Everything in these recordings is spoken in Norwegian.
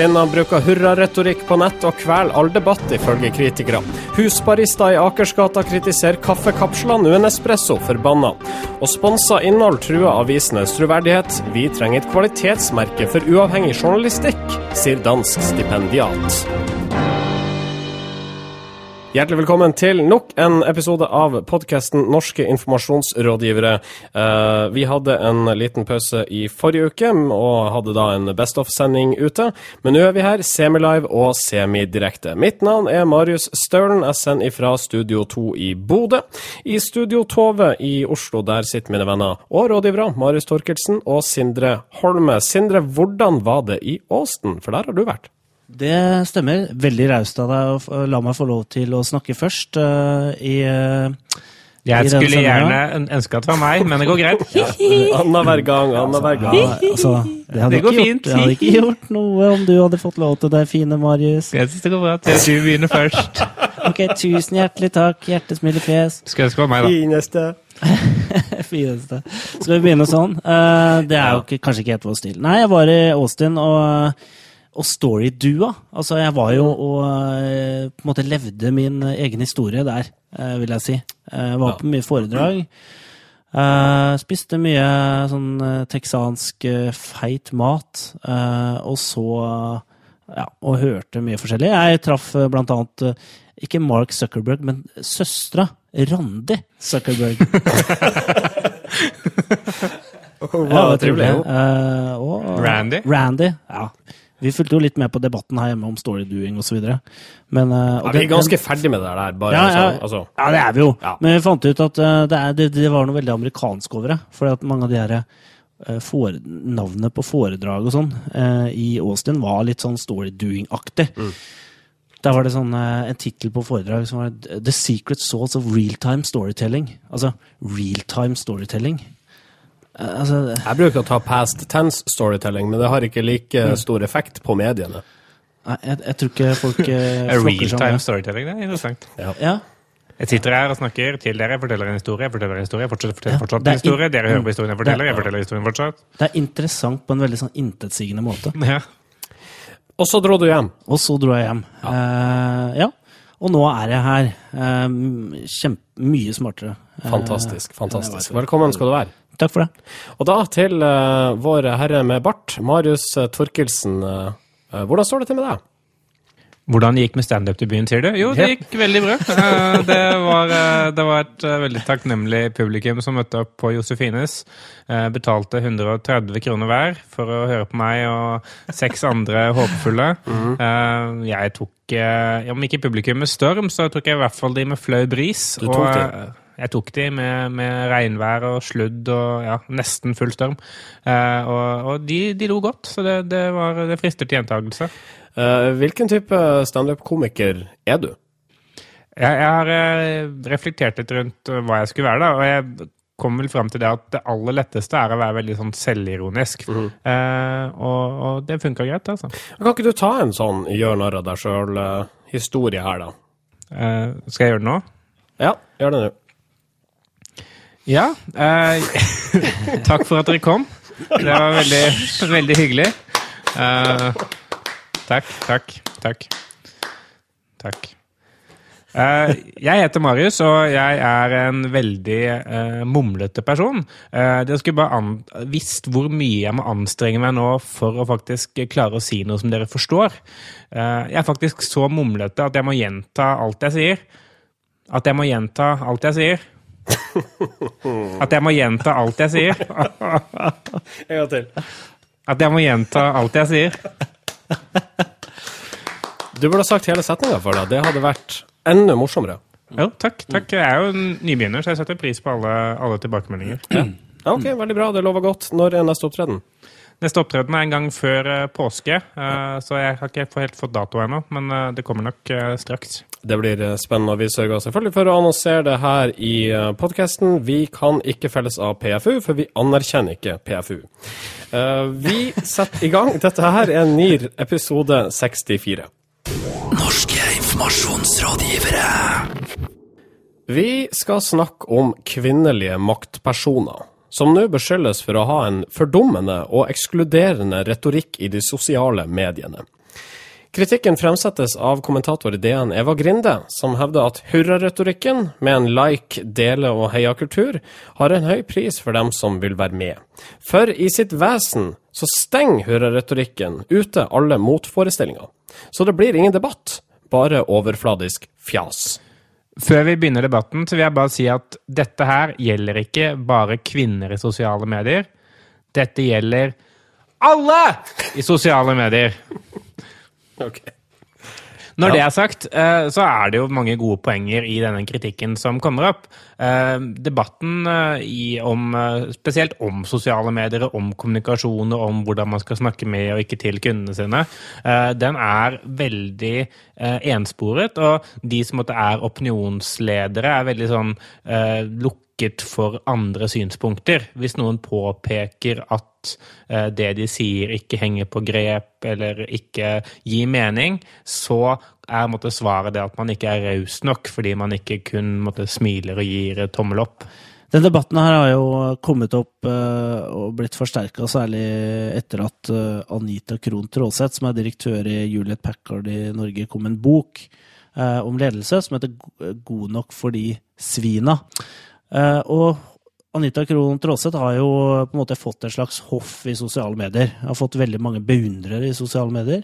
kvinner bruker hurraretorikk på nett og kveler all debatt, ifølge kritikere. Husbarister i Akersgata kritiserer kaffekapslene nå en espresso forbanna. Og sponsa innhold truer avisenes troverdighet. Vi trenger et kvalitetsmerke for uavhengig journalistikk, sier dansk stipendiat. Hjertelig velkommen til nok en episode av podkasten Norske informasjonsrådgivere. Eh, vi hadde en liten pause i forrige uke og hadde da en Best of-sending ute. Men nå er vi her, semilive og semidirekte. Mitt navn er Marius Staulen. Jeg sender ifra Studio 2 i Bodø. I Studio Tove i Oslo, der sitter mine venner og rådgivere Marius Torkelsen og Sindre Holme. Sindre, hvordan var det i Åsten? For der har du vært. Det stemmer. Veldig raust av deg å la meg få lov til å snakke først uh, i uh, jeg skulle gjerne ønske at det var meg, men det går greit. Ja, Annenhver gang, annenhver gang. Ja, altså, det, det går fint. Gjort, jeg hadde ikke gjort noe om du hadde fått lov til det fine, Marius. Jeg syns det går bra til du begynner først. ok, tusen hjertelig takk. Hjertesmilefjes. Skal ønske det var meg, da. Fineste. Fineste. Skal vi begynne sånn? Uh, det er jo ikke, kanskje ikke helt vår stil. Nei, jeg var i Austin, og og storydua. Altså, jeg var jo og eh, på en måte levde min egen historie der, eh, vil jeg si. Jeg var på mye foredrag. Spiste mye sånn texansk feit mat. Og så Ja, og hørte mye forskjellig. Jeg traff blant annet ikke Mark Zuckerberg, men søstera. Randi Zuckerberg. oh, wow, ja, trivelig. Uh, og, Randy? Randy, ja. Vi fulgte jo litt med på debatten her hjemme om storydoing osv. Men uh, ja, Vi er ganske ferdig med det der, bare. Ja, ja, altså. ja det er vi jo. Ja. Men vi fant ut at uh, det, er, det, det, var noe veldig amerikansk over det. For at mange av de her uh, for, navnene på foredrag og sånn i Austin var litt sånn storydoing-aktig. Mm. Der var det sånn, en tittel på foredrag som var 'The Secret Source of Real-Time Storytelling'. Altså real-time storytelling. Altså, jeg bruker å ta past tense storytelling, men det har ikke like mm. stor effekt på mediene. Nei, jeg, jeg tror ikke folk eh, Real time storytelling, det er interessant. Ja. ja. Jeg sitter her og snakker til dere, jeg forteller en historie, jeg forteller en historie, jeg fortsetter forteller fortsatt en historie, dere hører på historien jeg forteller, jeg forteller historien fortsatt. Det er interessant på en veldig sånn intetsigende måte. Ja. Og så dro du hjem. Og så dro jeg hjem. Ja. Uh, ja. Og nå er jeg her. Uh, kjempe, mye smartere. Fantastisk. fantastisk. Velkommen skal du være. Takk for det. Og da til uh, vår herre med bart, Marius uh, Torkelsen. Uh, hvordan står det til med deg? Hvordan det gikk med standup-debuten, sier du? Jo, det gikk veldig bra. Det var, det var, et veldig takknemlig publikum som møtte opp på Josefines. Betalte 130 kroner hver for å høre på meg og seks andre håpefulle. Mm. Jeg tok, om ikke publikum med storm, så tok jeg i hvert fall de med flau bris. Du tok og, jeg tok de med, med regnvær og sludd og ja, nesten full storm. Eh, og, og de, de, lo godt, så det, det, var, det frister til gjentakelse. Eh, hvilken type standup-komiker er du? Jeg, jeg har eh, reflektert litt rundt hva jeg skulle være, da. og jeg kom vel fram til det at det aller letteste er å være veldig sånn selvironisk. Mm eh, og, og, det funka greit, altså. Kan ikke du ta en sånn gjør narr av deg sjøl-historie her, da? Eh, skal jeg gjøre det nå? Ja, gjør det nå. Ja. Eh, takk for at dere kom. Det var veldig, veldig hyggelig. Eh, takk, takk, takk. Takk. Eh, jeg heter Marius, og jeg er en veldig eh, mumlete person. Eh, dere skulle bare visst hvor mye jeg må anstrenge meg nå for å faktisk klare å si noe som dere forstår. Eh, jeg er faktisk så mumlete at jeg må gjenta alt jeg sier. At jeg må gjenta alt jeg sier. At jeg må gjenta alt jeg sier. En gang til. At jeg må gjenta alt jeg sier. Du burde ha sagt hele setninga for deg. Det hadde vært enda morsommere. Jo, takk. takk. Jeg er jo en nybegynner, så jeg setter pris på alle, alle tilbakemeldinger. Ja. ok, Veldig bra. Det lover godt. Når er neste opptreden? Neste opptreden er en gang før uh, påske, uh, så jeg har ikke helt fått dato ennå. Men uh, det kommer nok straks. Det blir spennende. og Vi sørger selvfølgelig for å annonsere det her i uh, podkasten. Vi kan ikke felles av PFU, for vi anerkjenner ikke PFU. vi setter i gang. Dette her er NIR episode 64. Norske informasjonsrådgivere. Vi skal snakke om kvinnelige maktpersoner. som nå beskyldes for å ha en fordummende og ekskluderende retorikk i de sosiale mediene. Kritikken fremsettes av kommentator i DN Eva Grinde, som hevder at hurraretorikken, med en like, dele- og heiakultur, har en høy pris for dem som vil være med. For i sitt vesen så stenger hurraretorikken ute alle motforestillinger. Så det blir ingen debatt, bare overfladisk fjas. Før vi begynner debatten, så vil jeg bare si at dette her gjelder ikke bare kvinner i sosiale medier. Dette gjelder alle i sosiale medier. Okay. Når det er sagt, eh, så er det jo mange gode poenger i denne kritikken som kommer opp. Eh, debatten eh, i, om, spesielt om sosiale medier, om kommunikasjon og om hvordan man skal snakke med og ikke til kundene sine, den er veldig ensporet. Og de som er opinionsledere, er veldig sånn lukket for andre synspunkter. Hvis noen påpeker at Eh, det de sier ikke henger på grep eller ikke gir mening, så er måtte, svaret det at man ikke er raus nok fordi man ikke kun måtte, smiler og gir tommel opp. Den debatten her har jo kommet opp uh, og blitt forsterka, særlig etter at uh, Anita Krohn Traaseth, som er direktør i Juliet Packard i Norge, kom med en bok om ledelse som heter God nok for de svina. Og Anita Krohn Traaseth har jo på en måte fått et slags hoff i sosiale medier. Har fått veldig mange beundrere i sosiale medier.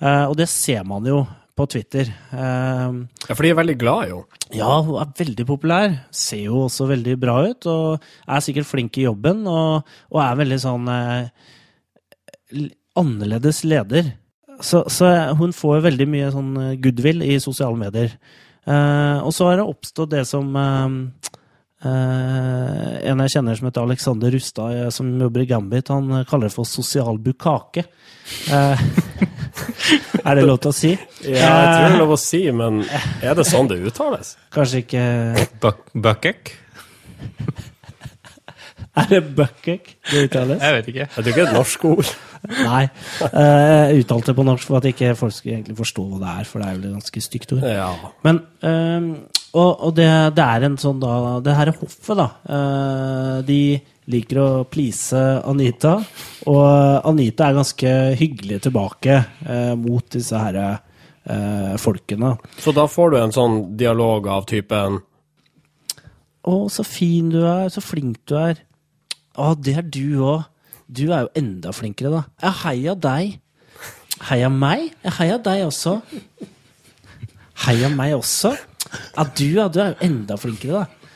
Eh, og det ser man jo på Twitter. Eh, ja, For de er veldig glad i henne? Ja, hun er veldig populær. Ser jo også veldig bra ut. Og er sikkert flink i jobben. Og, og er veldig sånn eh, annerledes leder. Så, så, hun får veldig mye sånn goodwill i sosiale medier. Eh, og så har det oppstått det som eh, Uh, en jeg kjenner som heter Alexander Rustad, eh, som jobber i Gambit, han eh, kaller det for sosial bukake. Uh, er det lov til å si? Ja, jeg tror det er lov å si, men er det sånn det uttales? Kanskje ikke Buckek? Er det buckek det uttales? Jeg vet ikke. Jeg tror ikke det er et norsk ord. Nei. Jeg uttalte det på norsk for at ikke folk skulle egentlig forstå hva det er, for det er jo et ganske stygt ord. Ja. Men og, og det, det, er en sånn da Det her er hoffet, da. Uh, de liker å please Anita. Og Anita er ganske hyggelig tilbake uh, mot disse her uh, folkene. Så da får du en sånn dialog av typen Å, så fin du er. Så flink du er. Å, det er du òg. Du er jo enda flinkere, da. Jeg heier deg. Heia meg? Jeg heier deg også. Heia meg også. Ja, du, ja, du er jo enda flinkere, da.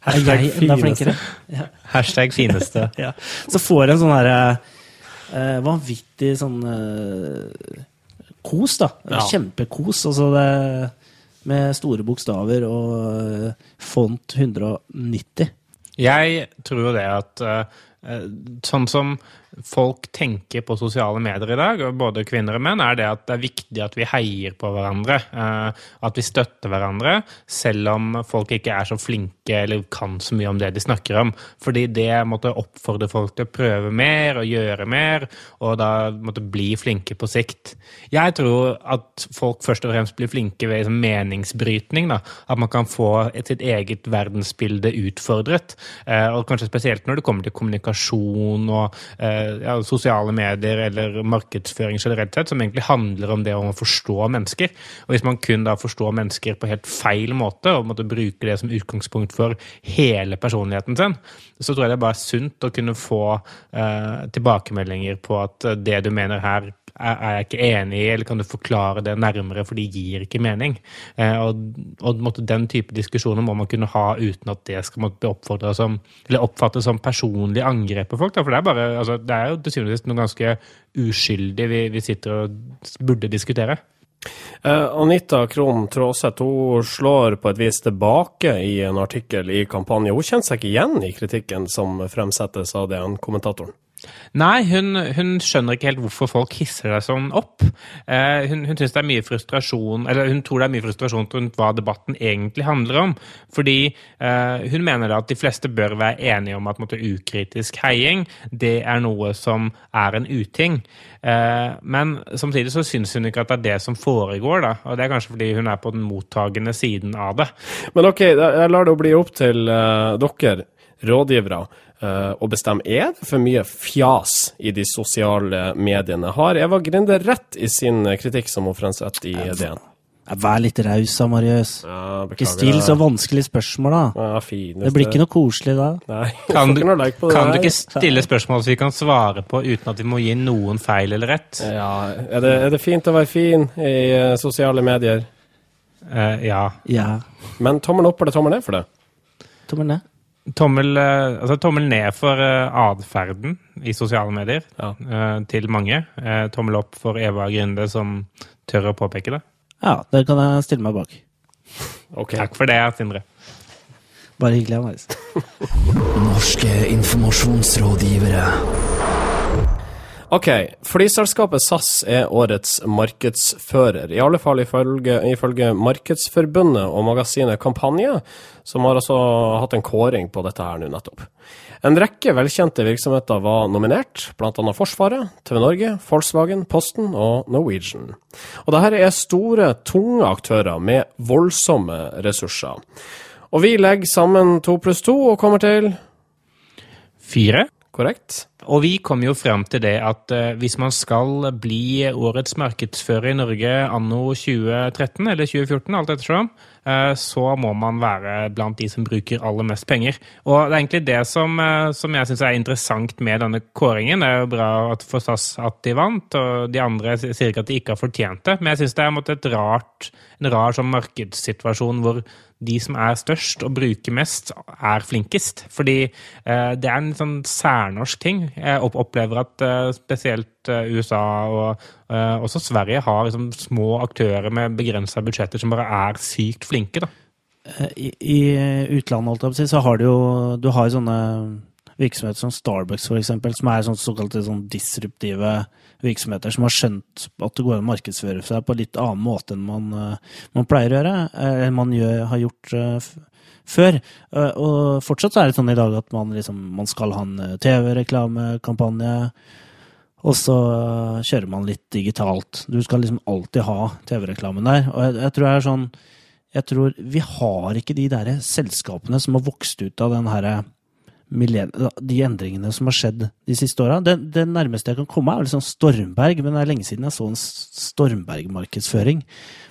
Hashtag flinkere? Ja. Hashtag fineste. ja. Så får jeg en sånn herre uh, vanvittig sånn uh, kos, da. Ja. Kjempekos. Altså det med store bokstaver og uh, font 190. Jeg tror det at sånn som folk tenker på sosiale medier i dag, både kvinner og menn, er det at det er viktig at vi heier på hverandre. Eh, at vi støtter hverandre, selv om folk ikke er så flinke eller kan så mye om det de snakker om. Fordi det måtte oppfordre folk til å prøve mer og gjøre mer, og da måtte bli flinke på sikt. Jeg tror at folk først og fremst blir flinke ved liksom, meningsbrytning. Da. At man kan få sitt eget verdensbilde utfordret. Eh, og kanskje spesielt når det kommer til kommunikasjon og eh, ja, sosiale medier eller markedsføring generelt sett, som egentlig handler om det om å forstå mennesker. Og hvis man kun da forstår mennesker på helt feil måte, og måtte bruke det som utgangspunkt for hele personligheten sin, så tror jeg det er bare sunt å kunne få eh, tilbakemeldinger på at det du mener her er jeg ikke enig i, eller kan du forklare det nærmere, for de gir ikke mening. Eh, og, og Den type diskusjoner må man kunne ha uten at det skal måtte bli som, oppfattes som personlig angrep på folk. Da. For det er, bare, altså, det er jo til syvende og sist noe ganske uskyldig vi, vi sitter og burde diskutere. Uh, Anita Krohn Traaseth slår på et vis tilbake i en artikkel i kampanje. Hun kjenner seg ikke igjen i kritikken som fremsettes av den kommentatoren. Nei, hun, hun, skjønner ikke helt hvorfor folk hisser seg sånn opp. Eh, hun, hun det er mye frustrasjon, eller hun tror det er mye frustrasjon rundt hva debatten egentlig handler om. Fordi eh, hun mener at de fleste bør være enige om at måtte, ukritisk heiing det er noe som er en uting. Eh, men samtidig så syns hun ikke at det er det som foregår, da. Og det er kanskje fordi hun er på den mottagende siden av det. Men ok, jeg lar det bli opp til uh, dere. rådgivere å bestemme. Er det for mye fjas i de sosiale mediene? Har Eva Grinde rett i sin kritikk som hun fremsetter i DN? Vær litt raus da, Marius. Ja, ikke still så vanskelige spørsmål, da. Ja, det blir ikke noe koselig da. Nei, kan du, like kan du ikke stille spørsmål som vi kan svare på uten at vi må gi noen feil eller rett? Ja, Er det, er det fint å være fin i uh, sosiale medier? Uh, ja. ja. Men tommel opp eller tommel ned for det? Tommel ned. Tommel, uh, altså, tommel ned for atferden i sosiale medier ja. til mange. tommel opp for Eva Grinde, som tør å påpeke det. Ja, det kan jeg stille meg bak. Okay. Takk for det, Sindre. Bare hyggelig. Maris. Norske informasjonsrådgivere. Ok, flyselskapet SAS er årets markedsfører, i alle fall ifølge, ifølge Markedsforbundet og magasinet Kampanje, som har altså hatt en kåring på dette her nå nettopp. En rekke velkjente virksomheter var nominert, bl.a. Forsvaret, TV Norge, Volkswagen, Posten og Norwegian. Og dette er store, tunge aktører med voldsomme ressurser. Og vi legger sammen to pluss to og kommer til Fire. Korrekt. Og vi kom jo frem til det at uh, hvis man skal bli årets markedsfører i Norge anno 2013 eller 2014, alt ettersom, uh, så må man være blant de som bruker aller mest penger. Og det er egentlig det som, uh, som jeg syns er interessant med denne kåringen. Det er jo bra at for SAS at de vant, og de andre sier ikke at de ikke har fortjent det, men jeg syns det er et rart, en rar sånn markedssituasjon hvor de som er størst og bruker mest, er flinkest. Fordi eh, det er en sånn særnorsk ting. Jeg opplever at eh, spesielt eh, USA og eh, også Sverige har liksom, små aktører med begrensa budsjetter som bare er sykt flinke. da. Eh, I, i utlandet så har du jo du har sånne virksomheter som Starbucks, f.eks., som er sånn såkalte sånn disruptive virksomheter som har skjønt at det går an å markedsføre seg på litt annen måte enn man, eh, man pleier å gjøre, eller eh, man gjør, har gjort uh, før. Og fortsatt er det sånn i dag at man, liksom, man skal ha en TV-reklamekampanje. Og så kjører man litt digitalt. Du skal liksom alltid ha TV-reklamen der. Og jeg, jeg, tror det er sånn Jeg tror vi har ikke de der selskapene som har vokst ut av den herre de endringene som har skjedd de siste åra. Det, det, nærmeste jeg kan komme, er liksom Stormberg, men det er lenge siden jeg så en Stormberg-markedsføring.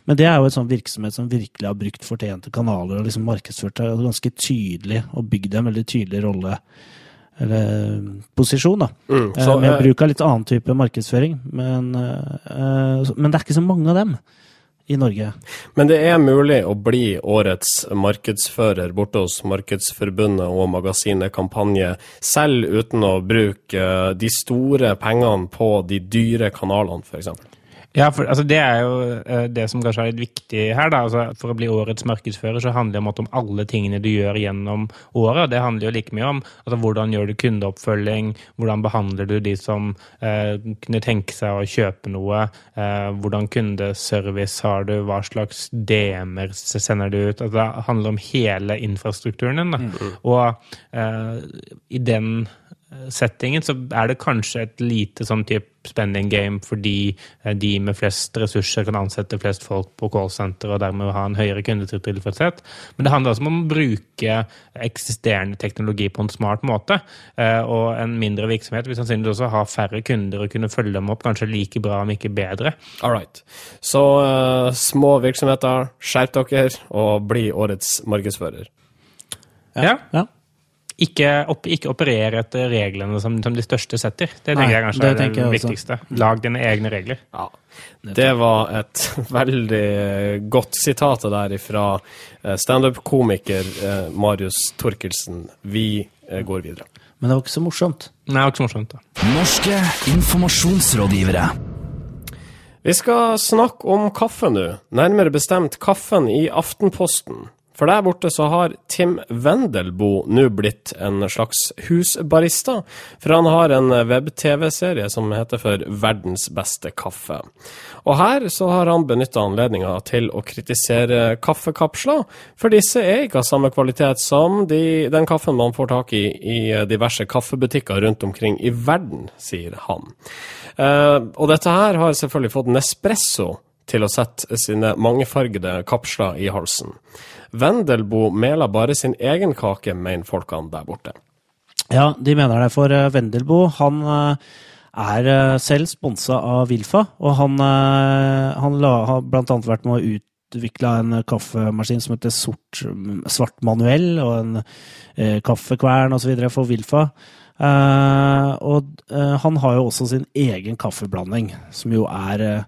Men det er jo en sånn virksomhet som virkelig har brukt fortjente kanaler og liksom markedsført det ganske tydelig og bygd en veldig tydelig rolle eller posisjon, da. Mm, så, med bruk av litt annen type markedsføring. Men, uh, men det er ikke så mange av dem i Norge. Men det er mulig å bli årets markedsfører borte hos Markedsforbundet og magasinet Kampanje, selv uten å bruke de store pengene på de dyre kanalene, f.eks.? Ja, for altså, Det er jo uh, det som kanskje er litt viktig her. da, altså, For å bli årets markedsfører så handler det om alle tingene du gjør gjennom året. og Det handler jo like mye om altså, hvordan gjør du kundeoppfølging, hvordan behandler du de som uh, kunne tenke seg å kjøpe noe, uh, hvordan kundeservice har du, hva slags DM-er sender du ut. altså Det handler om hele infrastrukturen din. da, mm. Og i den settingen, så er det kanskje et lite sånn type spending game fordi eh, de med flest ressurser kan ansette flest folk på callsenter og dermed ha en høyere kundetilfredshet. Men det handler også om å bruke eksisterende teknologi på en smart måte. Eh, og en mindre virksomhet vil sannsynligvis også ha færre kunder og kunne følge dem opp kanskje like bra, om ikke bedre. All right. Så uh, små virksomheter, skjerp dere og bli årets markedsfører. Ja. ja ikke, opp, ikke operere etter reglene som, som, de største setter. Det tenker Nei, jeg kanskje det er det viktigste. Lag dine egne regler. Ja, Det var et veldig godt sitat der fra eh, standup-komiker eh, Marius Torkelsen. Vi eh, går videre. Men det var ikke så morsomt. Nei, det var ikke så morsomt. da. Norske informasjonsrådgivere. Vi skal snakke om kaffe nå, nærmere bestemt kaffen i Aftenposten. For der borte så har Tim Wendelboe nå blitt en slags husbarista, for han har en web-TV-serie som heter for Verdens beste kaffe. Og her så har han benytta anledninga til å kritisere kaffekapsler, for disse er ikke av samme kvalitet som de, den kaffen man får tak i i diverse kaffebutikker rundt omkring i verden, sier han. Uh, og dette her har selvfølgelig fått Nespresso til å sette sine mangefargede kapsler i halsen. Vendelbo meler bare sin egen kake, mener folkene der borte. Ja, de mener det. For eh, Vendelbo han eh, er eh, selv sponsa av Wilfa, og han, eh, han la, har annet vært med å utvikle en kaffemaskin som heter sort, Svart Manuell, og en eh, kaffekvern osv. for Wilfa. Eh, og eh, han har jo også sin egen kaffeblanding, som jo er eh,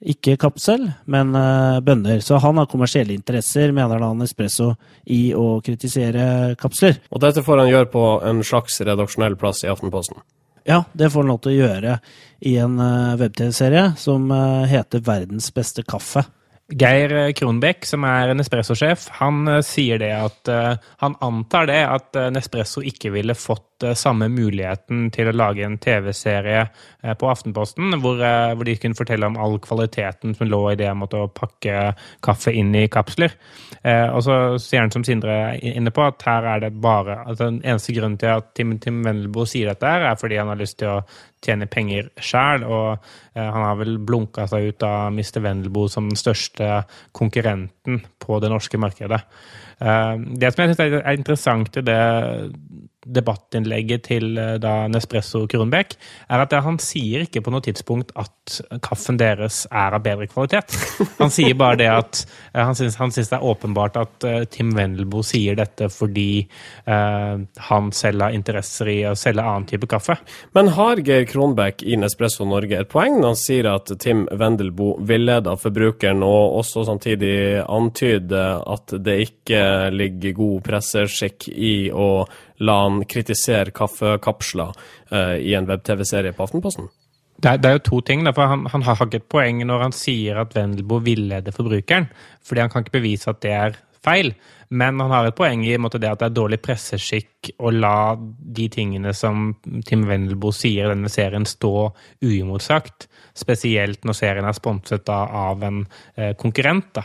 ikke kapsel, men bønder. bønner. Så han har kommersielle interesser, mener han Espresso, i å kritisere kapsler. Og dette får han gjøre på en slags redaksjonell plass i Aftenposten. Ja, det får han lov til å gjøre i en uh, web-TV-serie som eh, heter Verdens beste kaffe. Geir Kronbekk, som er Nespresso-sjef, han eh, sier det at eh, han antar det at eh, Nespresso ikke ville fått samme muligheten til å lage en TV-serie eh, på Aftenposten, hvor, eh, hvor de kunne fortelle om all kvaliteten som lå i det med å pakke kaffe inn i kapsler. Eh, og så sier han som Sindre er inne på, at her er det bare at Den eneste grunnen til at Tim, Tim Vendelbo sier dette, her, er fordi han har lyst til å tjene penger sjæl, og han har vel blunka seg ut av Mr. Vendelbo som den største konkurrenten på det norske markedet. Det som jeg syns er interessant i det debattinnlegget til eh, da Nespresso Kronbekk, er at han sier ikke på noe tidspunkt at kaffen deres er av bedre kvalitet. Han sier bare det at eh, han syns, han syns det er åpenbart at eh, Tim Wendelboe sier dette fordi eh, han selv har interesser i å selge annen type kaffe. Men har Geir Kronbekk i Nespresso Norge et poeng når han sier at Tim Wendelboe villeder forbrukeren, og også samtidig antyder at det ikke ligger god presseskikk i å la han kritisere kaffekapsler eh, i en web-TV-serie på Aftenposten? Det er, det er jo to ting. For han, han har ikke et poeng når han sier at Wendelbo villeder forbrukeren. fordi han kan ikke bevise at det er feil. Men han har et poeng i måte, det at det er dårlig presseskikk å la de tingene som Tim Wendelbo sier i denne serien, stå uimotsagt. Spesielt når serien er sponset av en eh, konkurrent. da.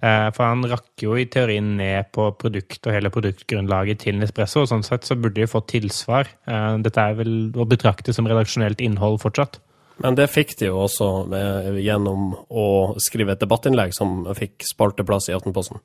Eh, For han rakk jo i teorien ned på produkt og hele produktgrunnlaget til Nespresso. og Sånn sett så burde de fått tilsvar. Eh, Dette er vel å betrakte som redaksjonelt innhold fortsatt. Men det fikk de jo også gjennom å skrive et debattinnlegg som fikk spalteplass i Aftenposten.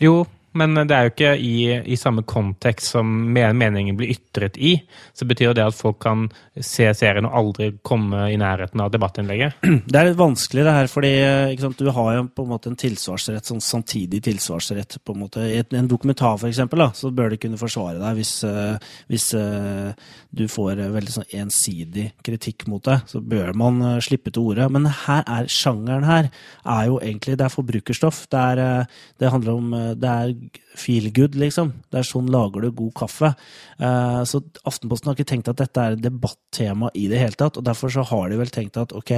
Jo, men det er jo ikke i, i samme kontekst som meningen blir ytret i. Så betyr jo det at folk kan se serien og aldri komme i nærheten av debattinnlegget. Det er litt vanskelig det her, fordi eh, sant, du har jo på en måte en tilsvarsrett, sånn samtidig tilsvarsrett. på en måte. I en dokumentar for eksempel, da, så bør de kunne forsvare deg hvis, eh, hvis eh, du får veldig sånn ensidig kritikk mot deg. Så bør man slippe til ordet. Men her er sjangeren her er jo egentlig det er forbrukerstoff. Det, er, det handler om Det er feel good, liksom. Det er sånn lager du god kaffe. Eh, Så Aftenposten har ikke tenkt at dette er debattema i det hele tatt, og derfor så har de vel tenkt at ok,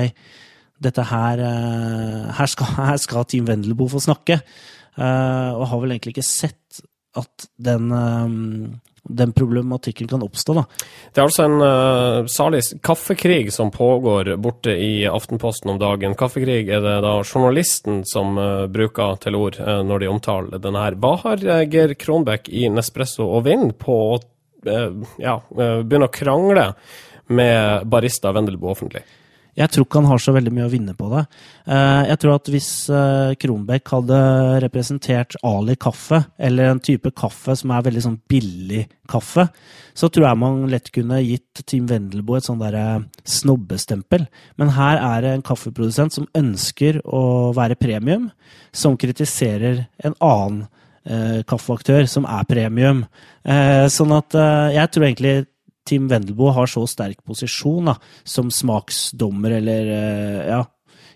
dette her eh, Her skal, her skal Team Wendelboe få snakke. Eh, Og har vel egentlig ikke sett at den, den problematikken kan oppstå, da. Det er altså en uh, salig kaffekrig som pågår borte i Aftenposten om dagen. Kaffekrig er det da journalisten som uh, bruker til ord uh, når de omtaler den her. Hva har Geir Kronbekk i Nespresso å vinne på å ja, begynne å krangle med barista Vendelbo offentlig? Jeg tror ikke han har så veldig mye å vinne på det. Eh, Jeg tror at hvis eh, Kronbekk hadde representert Ali kaffe, eller en type kaffe som er veldig sånn billig kaffe, så tror jeg man lett kunne gitt Team Wendelbo et sånn derre snobbestempel. Men her er det en kaffeprodusent som ønsker å være premium, som kritiserer en annen eh, kaffeaktør som er premium. Sånn at jeg tror egentlig Team Wendelboe har så sterk posisjon da, som smaksdommer eller eh, ja,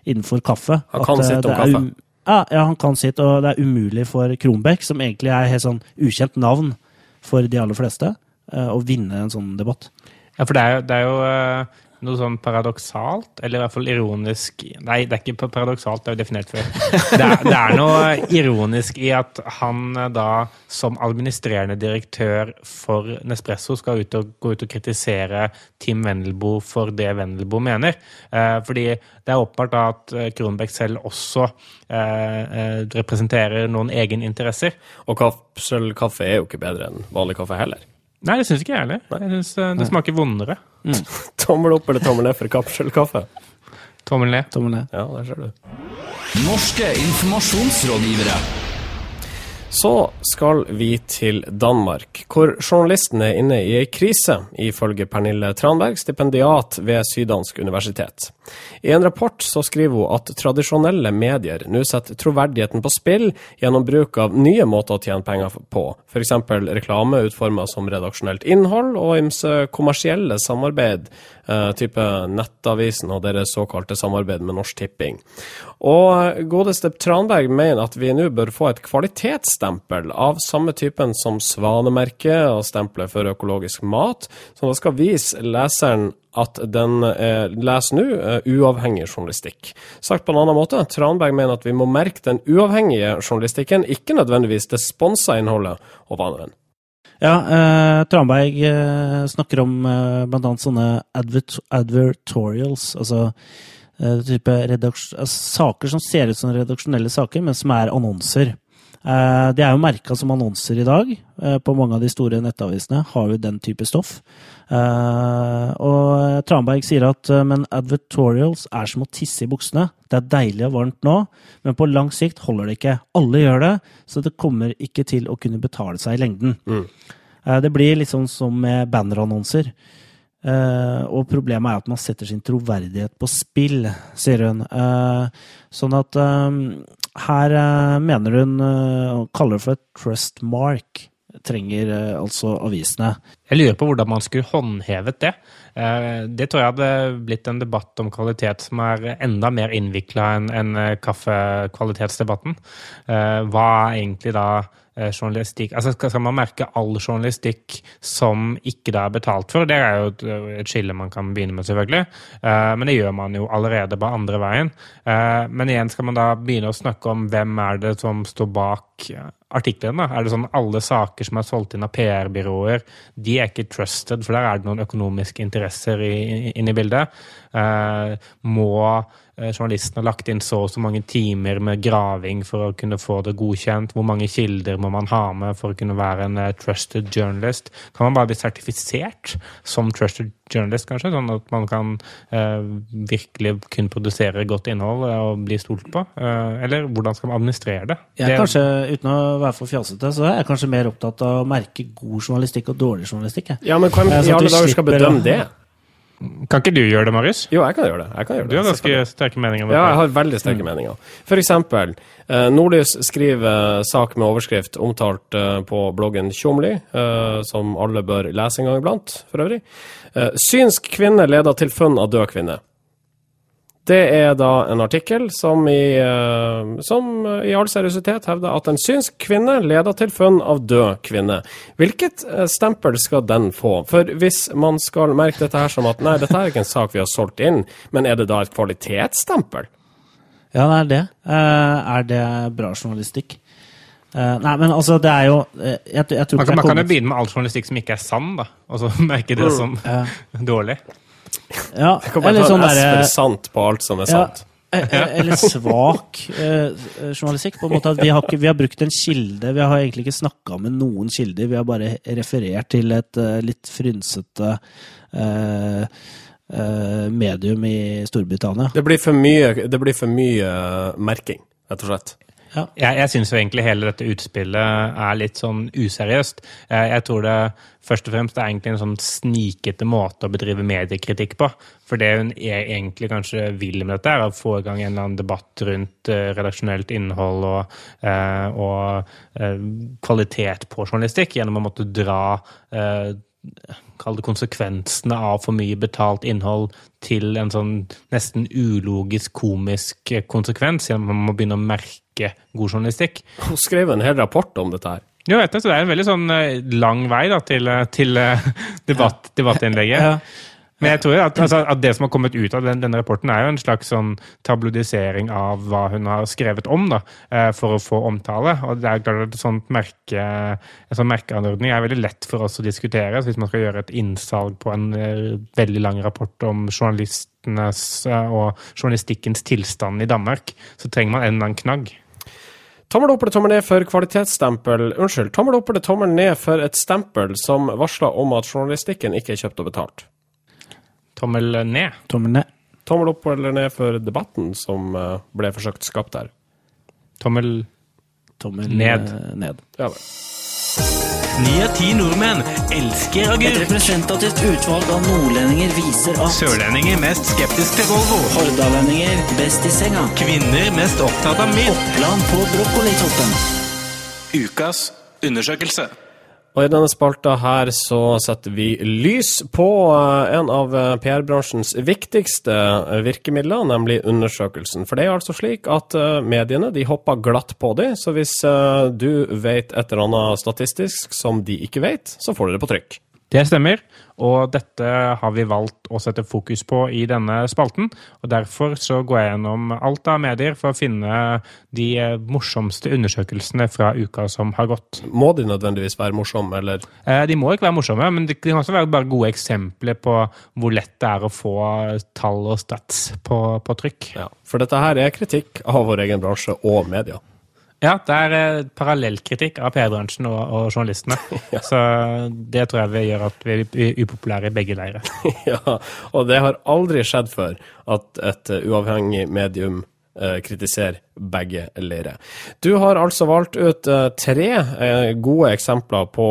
innenfor kaffe. Han kan eh, sitt om kaffe. um- Ja, ja, han kan sitt, og det er umulig for Kronbekk, som egentlig er helt sånn ukjent navn for de aller fleste, eh, å vinne en sånn debatt. Ja, for det er jo, det er jo noe sånn paradoksalt, eller i hvert fall ironisk Nei, det er ikke pa- paradoksalt, det er jo definert før. Det er, det er noe ironisk i at han eh, da, som administrerende direktør for Nespresso, skal ut og, gå ut og kritisere Tim Wendelboe for det Wendelboe mener. Eh, fordi det er åpenbart da at eh, Kronbekk selv også eh, eh, representerer noen egeninteresser. Og kapselkaffe er jo ikke bedre enn vanlig kaffe heller. Nei, det syns ikke jeg heller. Jeg synes eh, det smaker vondere. Tommel opp eller tommel ned for kapselkaffe? Tommel ned. Tommel ned. Ja, der ser du. Norske informasjonsrådgivere. Så skal vi til Danmark, hvor journalisten er inne i ei krise, ifølge Pernille Tranberg, stipendiat ved Syddansk universitet. I en rapport så skriver hun at tradisjonelle medier nå setter troverdigheten på spill gjennom bruk av nye måter å tjene penger på, f.eks. reklame utforma som redaksjonelt innhold og ymse kommersielle samarbeid, type Nettavisen og deres såkalte samarbeid med Norsk Tipping. Og godeste Tranberg mener at vi nå bør få et kvalitetsstempel av samme typen som Svanemerket og stempelet for økologisk mat, som da skal vise leseren at den eh, leser nå eh, uavhengig journalistikk. Sagt på en annen måte, Tranberg mener at vi må merke den uavhengige journalistikken, ikke nødvendigvis det sponsa innholdet og vanligvis. Ja, eh, Tranberg eh, snakker om eh, bl.a. sånne advert advertorials, altså eh, type altså, saker som ser ut som redaksjonelle saker, men som er annonser. Eh, de er jo merka som annonser i dag. Eh, på mange av de store nettavisene har jo den type stoff. Eh, og Tranberg sier at eh, men advertorials er som å tisse i buksene. Det er deilig og varmt nå, men på lang sikt holder det ikke. Alle gjør det, så det kommer ikke til å kunne betale seg i lengden. Eh, Det blir litt sånn som med bannerannonser. Eh, og problemet er at man setter sin troverdighet på spill, sier hun. Eh, sånn at eh, her eh, mener hun eh, kaller det for et trust mark. Trenger eh, altså avisene. Jeg lurer på hvordan man skulle håndhevet det. Eh, Det tror jeg hadde blitt en debatt om kvalitet som er enda mer innvikla enn eh, kaffekvalitetsdebatten. Hva er egentlig da journalistikk Altså skal man merke all journalistikk som ikke det er betalt for? Det er jo et, skille man kan begynne med, selvfølgelig. Men det gjør man jo allerede på andre veien. Men igjen skal man da begynne å snakke om hvem er det som står bak artikkelen. Er det sånn alle saker som er solgt inn av PR-byråer, de er ikke trusted, for der er det noen økonomiske interesser inne i bildet. Eh, må eh, journalisten ha lagt inn så og så mange timer med graving for å kunne få det godkjent? Hvor mange kilder må man ha med for å kunne være en eh, trusted journalist? Kan man bare bli sertifisert som trusted journalist, kanskje? Sånn at man kan eh, virkelig kun produsere godt innhold eh, og bli stolt på? Eh, eller hvordan skal man administrere det? Jeg er det kanskje, Uten å være for fjasete, så er jeg kanskje mer opptatt av å merke god journalistikk og dårlig journalistikk. Jeg. Ja, men hva er i da alle dager skal bedømme det? Kan ikke du gjøre det, Marius? Jo, jeg kan gjøre det. Kan gjøre det. Du har ganske sterke meninger om Ja, jeg har veldig sterke meninger. For eksempel, eh, Nordlys skriver sak med overskrift omtalt eh, på bloggen Tjomli, eh, som alle bør lese en gang iblant, for øvrig. Eh, synsk kvinne leder til funn av død kvinne. Det er da en artikkel som i, eh, som i all seriøsitet hevder at en synsk kvinne leder til funn av død kvinne. Hvilket eh, stempel skal den få? For hvis man skal merke dette her som at nei, dette er ikke en sak vi har solgt inn, men er det da et kvalitetsstempel? Ja, det er det. Eh, er det bra journalistikk? Uh, nei, men altså, det er jo jeg, jeg tror Man kan, man kan jo kommet- begynne med all journalistikk som ikke er sann, da. Og så merke det som dårlig. Ja, Jeg kan bare eller ta sånn derre sant på alt som er Ja, sant. eh, eh, eller svak eh, journalistikk. På en måte at vi har, ikke, vi har brukt en kilde. Vi har egentlig ikke snakka med noen kilder. Vi har bare referert til et uh, litt frynsete uh, uh, medium i Storbritannia. Det blir for mye, det blir for mye eh, merking, rett og slett. Ja. Jeg, jeg syns egentlig hele dette utspillet er litt sånn useriøst. Jeg, jeg tror det først og fremst er egentlig en sånn snikete måte å bedrive mediekritikk på. For det hun e- egentlig kanskje vil med dette, er å få i gang en eller annen debatt rundt eh, redaksjonelt innhold og, eh, og eh, kvalitet på journalistikk, gjennom å måtte dra Kall det konsekvensene av for mye betalt innhold til en sånn nesten ulogisk, komisk eh, konsekvens. Gjennom at man må begynne å merke god journalistikk. Hun skrev en hel rapport om dette her. Jo, vet du, så Det er en veldig sånn eh, lang vei da, til, eh, til debatt, debattinnlegget. Ja. Men jeg tror at, altså, at det som har kommet ut av den, denne rapporten, er jo en slags sånn tabloidisering av hva hun har skrevet om, da, eh, for å få omtale. Og det er klart at sånt merke, En sånn merkeanordning er veldig lett for oss å diskutere. Så hvis man skal gjøre et innsalg på en eh, veldig lang rapport om journalistenes eh, og journalistikkens tilstand i Danmark, så trenger man en eller annen knagg. Tommel opp eller tommel ned for kvalitetsstempel Unnskyld, tommel opp eller tommel ned for et stempel som varsler om at journalistikken ikke er kjøpt og betalt? Tommel ned. Tommel ned. Tommel opp eller ned for debatten som eh, ble forsøkt skapt her? Tommel tommel Ned. eh, ned. Ja vel. Ni av ti nordmenn elsker Et representativt utvalg av nordlendinger viser at Sørlendinger mest skeptisk til Volvo. hordalendinger best i senga. Kvinner mest opptatt av mild. Oppland på brokkolitoppen. Ukas undersøkelse. Og i denne spalta her så setter vi lys på eh, en av eh, PR-bransjens viktigste eh, virkemidler, nemlig undersøkelsen. For det er altså slik at mediene de hopper glatt på det, så hvis du vet et eller annet statistisk som de ikke vet, så får du det på trykk. Det stemmer, og dette har vi valgt å sette fokus på i denne spalten. og Derfor så går jeg gjennom alt av medier for å finne de eh, morsomste undersøkelsene fra uka som har gått. Må de nødvendigvis være morsomme, eller? Eh, De må ikke være morsomme, men de kan også være bare gode eksempler på hvor lett det er å få tall og stats på, på trykk. Ja. For dette her er kritikk av vår egen bransje og media. Ja, det er eh, parallellkritikk av PR-bransjen og, og journalistene. Så det tror jeg vil gjøre at vi er upopulære i begge leirer. ja, og det har aldri skjedd før at et uavhengig medium eh, kritiserer begge leirer. Du har altså valgt ut eh, tre eh, gode eksempler på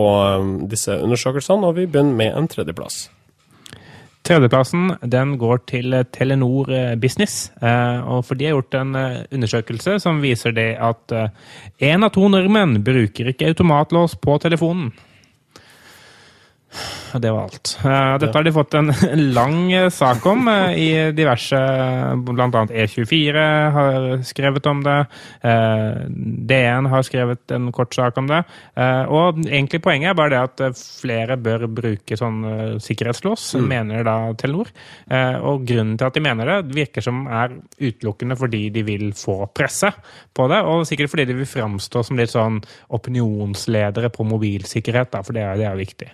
disse undersøkelsene, og vi begynner med en tredjeplass. Tredjeplassen den går til Telenor eh, Business. eh, og for De har gjort en eh, undersøkelse som viser det at én av to nordmenn bruker ikke automatlås på telefonen. Det var alt. Eh, Dette har de fått en lang eh, sak om eh, i diverse Bl.a. E24 har skrevet om det. DN har skrevet en kort sak om det. Og egentlig poenget er bare det at flere bør bruke sånn sikkerhetslås, sikkerhetslås, mener da Telenor. Og grunnen til at de mener det, virker som er utelukkende fordi de vil få presse på det, og sikkert fordi de vil framstå som litt sånn opinionsledere på mobilsikkerhet, da, for det er, det er viktig.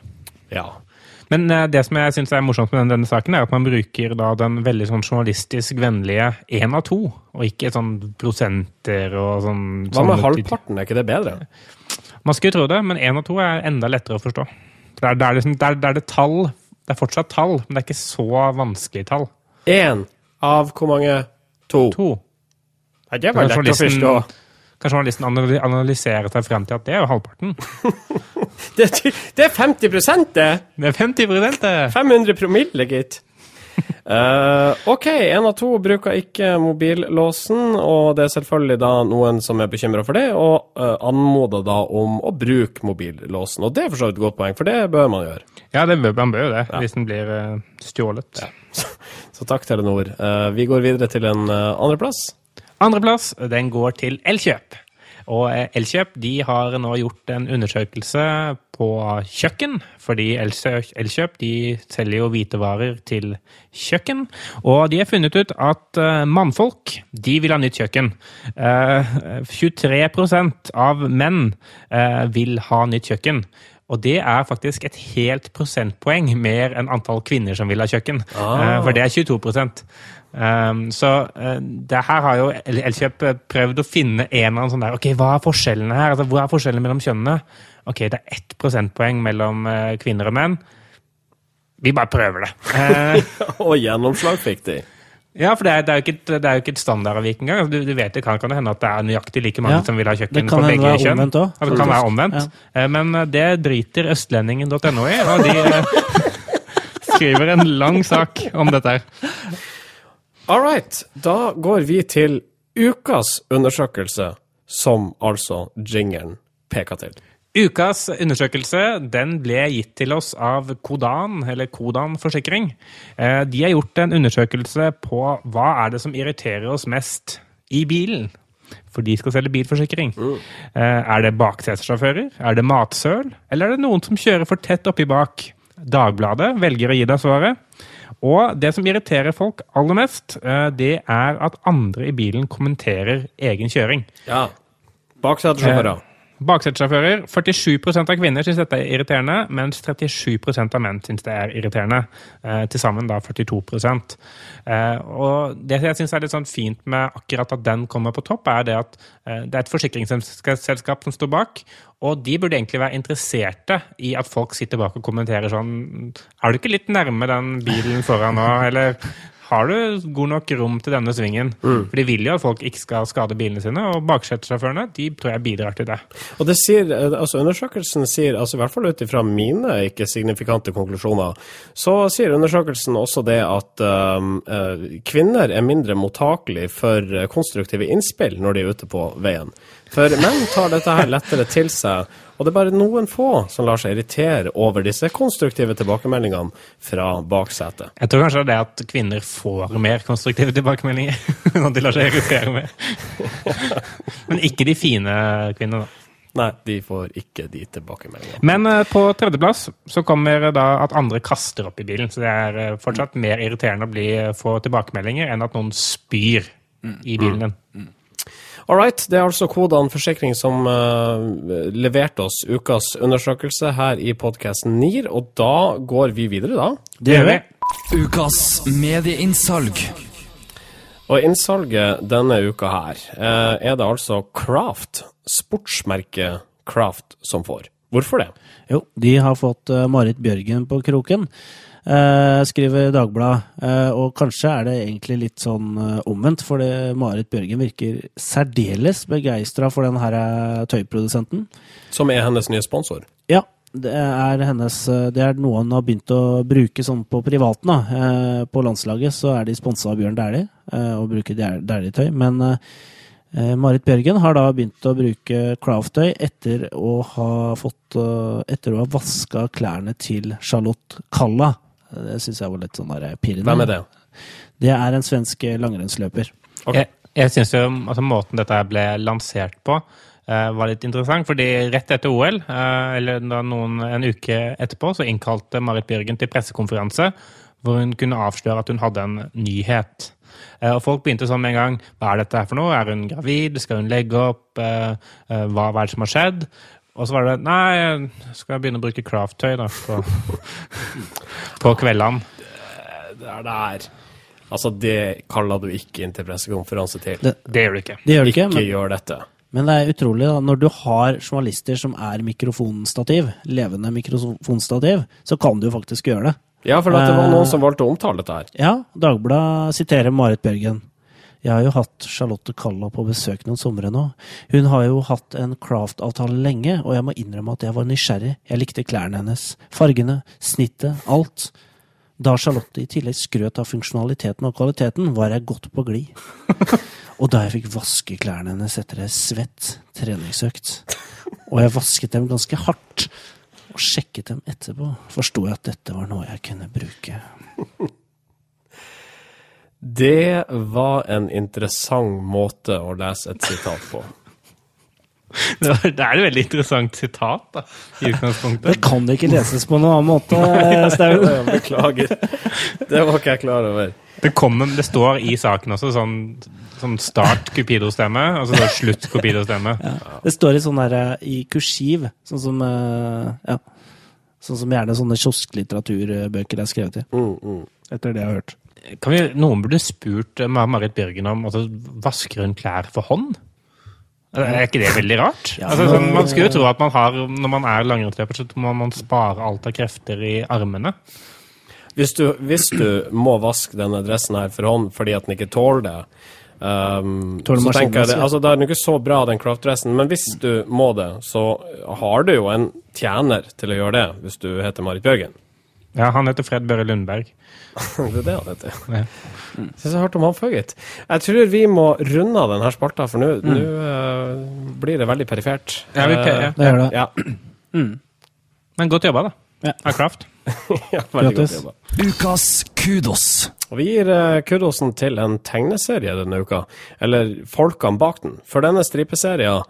Ja. Men eh, det som jeg syns er morsomt med denne, denne saken, er at man bruker da den veldig sånn journalistisk vennlige én av to, og ikke sånn prosenter og sånn Hva med halvparten, er ikke det bedre? Man skulle tro det, men én av to er enda lettere å forstå. Det er, det er, liksom, det er, det er det tall Det er fortsatt tall, men det er ikke så vanskelig tall. Én av hvor mange? To. To. Nei, det var lett å forstå. Kanskje journalisten analyserer seg frem til at det er jo halvparten. Det, det er 50 det! Det er 50 det! 500 promille, gitt. Uh, OK, én av to bruker ikke mobillåsen, og det er selvfølgelig da noen som er bekymra for det, og uh, anmoder da om å bruke mobillåsen. Og det er for så vidt et godt poeng, for det bør man gjøre. Ja, det bør, man bør jo det, hvis den blir uh, stjålet. Så takk, Telenor. Uh, vi går videre til en uh, andreplass. Andreplass, den går til Elkjøp. Og eh, Elkjøp de har nå gjort en undersøkelse på kjøkken, fordi Elkjøp, de selger jo hvitevarer til kjøkken. Og de har funnet ut at eh, mannfolk de vil ha nytt kjøkken. Eh, 23% av menn eh, vil ha nytt kjøkken. Og det er faktisk et helt prosentpoeng mer enn antall kvinner som vil ha kjøkken. Ah. For det er 22 Um, så uh, det her har jo Elkjøp eh, prøvd å finne en eller annen sånn der Ok, hva er forskjellene her? Altså, hvor er forskjellene mellom kjønnene? Ok, det er ett prosentpoeng mellom uh, kvinner og menn. Vi bare prøver det. Uh, Og gjennomslag fikk de. Ja, for det er, det er jo ikke, et- det er jo ikke et standardavvik engang. Du, du vet det kan, kan det hende at det er nøyaktig like mange Ja, som vil ha det kjøkken kan på hende begge være kjønn. omvendt også. Ja, det kan være omvendt. Ja. Men eh, det driter østlendingen.no i, og de eh, skriver en lang sak om dette her. All right, da går vi til ukas undersøkelse, som altså jingeren peker til. Ukas undersøkelse den ble gitt til oss av Kodan, eller Kodan Forsikring. Eh, De har gjort en undersøkelse på hva er det som irriterer oss mest i bilen. For de skal selge bilforsikring. Mm. Er det baksetersjåfører? Er det matsøl? Eller er det noen som kjører for tett oppi bak? Dagbladet velger å gi deg svaret. Og det som irriterer folk aller mest, eh, det er at andre i bilen kommenterer egen kjøring. Ja. Baksetesjåfører. Baksetesjåfører, 47% av kvinner syns dette er irriterende, mens 37% av menn syns det er irriterende. Eh, Til sammen da 42 eh, Og Det jeg syns er litt sånn fint med akkurat at den kommer på topp, er det at eh, det er et forsikringsselskap som står bak, og de burde egentlig være interesserte i at folk sitter bak og kommenterer sånn Er du ikke litt nærme den bilen foran nå, eller har du god nok rom til denne svingen. Mm. For de vil jo at folk ikke skal skade bilene sine, og baksetesjåførene de tror jeg bidrar til det. Og det sier, eh, altså Undersøkelsen sier, altså i hvert fall ut ifra mine ikke signifikante konklusjoner, så sier undersøkelsen også det at um, kvinner er mindre mottakelig for konstruktive innspill når de er ute på veien. For menn tar dette her lettere til seg, og det er bare noen få som lar seg irritere over disse konstruktive tilbakemeldingene fra baksetet. Jeg tror kanskje det er det at kvinner får mer konstruktive tilbakemeldinger. Når de lar seg irritere mer. Men ikke de fine kvinnene, da. Nei, de får ikke de tilbakemeldingene. Men uh, på tredjeplass så kommer da at andre kaster opp i bilen. Så det er uh, fortsatt mer irriterende å bli, få tilbakemeldinger enn at noen spyr i bilen din. All right, det er altså Kodan Forsikring som uh, leverte oss ukas undersøkelse her i podkasten NIR, og da går vi videre, da. Det gjør vi. Ukas medieinnsalg. Og innsalget denne uka her uh, er det altså Craft, sportsmerket Craft, som får. Hvorfor det? Jo, de har fått eh, Marit Bjørgen på kroken, skriver Dagbladet. Eh, og kanskje er det egentlig litt sånn eh, omvendt, for Marit Bjørgen virker særdeles begeistra for den her eh, tøyprodusenten. Som er hennes nye sponsor. Ja, det er hennes eh, Det er noe hun har begynt å bruke sånn på privaten. da. Eh, På landslaget så er de sponsa av Bjørn Dæhlie eh, og bruker Dæhlie-tøy. Men eh, eh, Marit Bjørgen har da begynt å bruke Craft-tøy etter å ha fått eh, Etter å ha vaska klærne til Charlotte Kalla. Eh, Det syns jeg var litt sånn pirrende. Hvem er det? Det er en svensk langrennsløper. Okay. Jeg, jeg syns jo altså, måten dette ble lansert på, uh, var litt interessant. fordi rett etter OL, uh, eller da noen, en uke etterpå, så innkalte Marit Bjørgen til pressekonferanse hvor hun kunne avsløre at hun hadde en nyhet. Eh, og folk begynte sånn med en gang. Hva er dette her for noe? Er hun gravid? Skal hun legge opp? Eh, eh, hva, hva er det som har skjedd? Og så var det Nei, skal jeg begynne å bruke craft-tøy da, på, på kveldene. Det er der. Altså, det kaller du ikke inn til pressekonferanse til. Det- Det gjør du ikke. Det gjør du ikke ikke, men gjør dette. Men det er utrolig, da. Når du har journalister som er mikrofonstativ, levende mikrofonstativ, så kan du jo faktisk gjøre det. Ja, for det var Eh. noen som valgte å omtale dette her. Ja, Dagbladet siterer Marit Bjørgen. Jeg har jo hatt Charlotte Kalla på besøk noen somre nå. Hun har jo hatt en craft-avtale lenge, og jeg må innrømme at jeg var nysgjerrig. Jeg likte klærne hennes. Fargene, snittet, alt. Da Charlotte i tillegg skrøt av funksjonaliteten og kvaliteten, var jeg godt på glid. Og da jeg fikk vaske klærne hennes etter ei svett treningsøkt, og jeg vasket dem ganske hardt, og sjekket dem etterpå, forsto jeg at dette var noe jeg kunne bruke. Det var en interessant måte å lese et sitat på. Det er et veldig interessant sitat, da, i utgangspunktet. Det kan ikke leses på noen annen måte, Staun. Beklager. Det var ikke jeg klar over. Det, kommer, det står i saken også sånn, sånn start Cupido-stemme, og så slutt Cupido-stemme. Det står i sånn der, i kursiv, sånn som eh, ja. Sånn som gjerne sånne kiosklitteraturbøker er skrevet i. Mm, mm. Etter det jeg har hørt. Kan vi, noen burde spurt eh, Marit Bjørgen om altså, Vasker hun klær for hånd? Er ikke det veldig rart? Ja, altså, sånn, man skulle jo tro at man har, når man er langrennsløper, så må man spare alt av krefter i armene. Hvis du, hvis du må vaske denne dressen her for hånd fordi at den ikke tåler det, um, Tåler så tenker jeg det, altså Da er den ikke så bra, den kraftdressen, men hvis du må det, så har du jo en tjener til å gjøre det, hvis du heter Marit Bjørgen. Ja, Han heter Fred Børre Lundberg. det er det han heter. Ja. Syns jeg hørte om han før, gitt. Jeg tror vi må runde av denne spalta, for nå mm. uh, blir det veldig perifert. Ja, vi per, ja. Eh, Det gjør det. Ja. Men godt jobba, da. Ja. Av Kraft. ja, veldig godt jobba. Ukas kudos. Og vi gir eh, kudosen til en tegneserie denne uka, eller folkene bak den. For denne stripeserien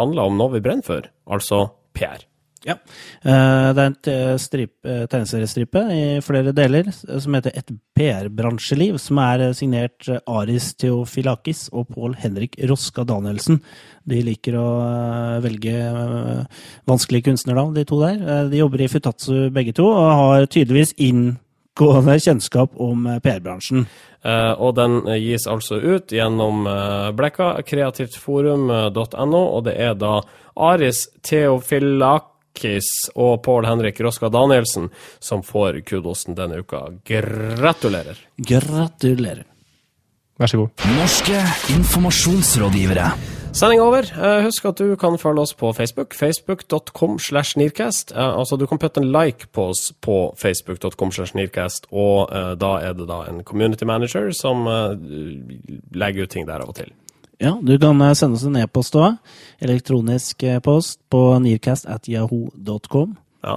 handler om noe vi brenner for, altså PR. Ja. Eh, det er en te- strip- tegneseriestripe i flere deler som heter Et PR-bransjeliv, som er eh, signert eh, Aris Theofilakis og Pål Henrik Roska Danielsen. De liker å velge vanskelige kunstnernavn, de to der. De jobber i Futatsu begge to, og har tydeligvis inngående kjennskap om PR-bransjen. Og den gis altså ut gjennom Blekka, kreativtforum.no, og det er da Aris Bakkis og Pål Henrik Roska Danielsen som får kudosen denne uka. Gratulerer. Gratulerer. Vær så god. Norske informasjonsrådgivere. Sending over. Eh, husk at du kan følge oss på Facebook. Facebook.com slash Nearcast. Eh, altså, du kan putte en like på oss på Facebook.com slash Nearcast, og eh, da er det da en community manager som legger ut ting der av og til. Ja, du kan eh, sende oss en e-post òg. Elektronisk eh, post på nearcast.yahoo.com. Ja.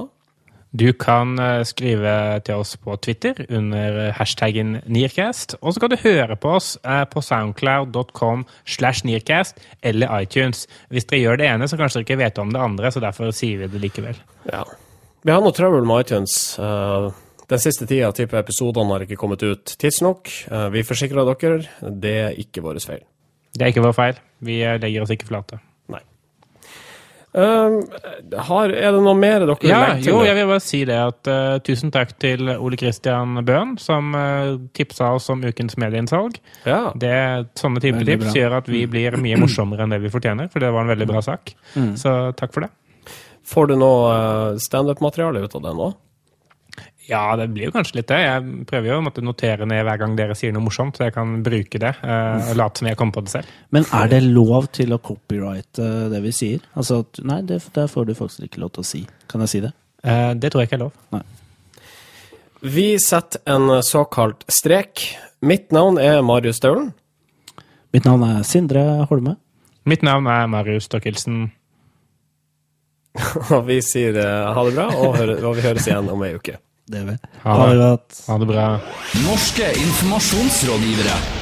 Du kan eh, skrive til oss på Twitter under hashtaggen Nearcast. Og så kan du høre på oss på soundcloud.com slash Nearcast eller iTunes. Hvis dere gjør det ene, så kanskje dere ikke vet om det andre, så derfor sier vi det likevel. ja. Vi har noe trøbbel med iTunes. Eh, den siste tida tipper episodene har ikke kommet ut tidsnok. Vi forsikrer dere, det er ikke vår feil. Det er ikke vår feil. Vi eh, legger oss ikke flate. Nei. Eh, har, er det noe mer dere Ja, legge til? jo, jeg vil bare si det at uh, tusen takk til Ole Kristian Bøhn, som uh, tipsa oss om ukens medieinnsalg. ja. Det, sånne type Veldig tips bra. gjør at vi blir mye morsommere enn det vi fortjener, for det var en veldig bra sak. Så takk for det. Får du noe standup-materiale ut av det nå? Ja, det blir jo kanskje litt det. Jeg prøver jo å måtte notere ned hver gang dere sier noe morsomt, så jeg kan bruke det eh, og late som jeg kom på det selv. Men er det lov til å copyrighte det vi sier? Altså, at- nei, det, det får du faktisk ikke lov til å si. Kan jeg si det? Eh, det tror jeg ikke er lov. Vi setter en såkalt strek. Mitt navn er Marius Staulen. Mitt navn er Sindre Holme. Mitt navn er Marius Stokkelsen. Og vi sier eh, ha det bra, og, hører, og vi høres igjen om ei uke. Det vi. Ha det. Ha det bra. Norske informasjonsrådgivere.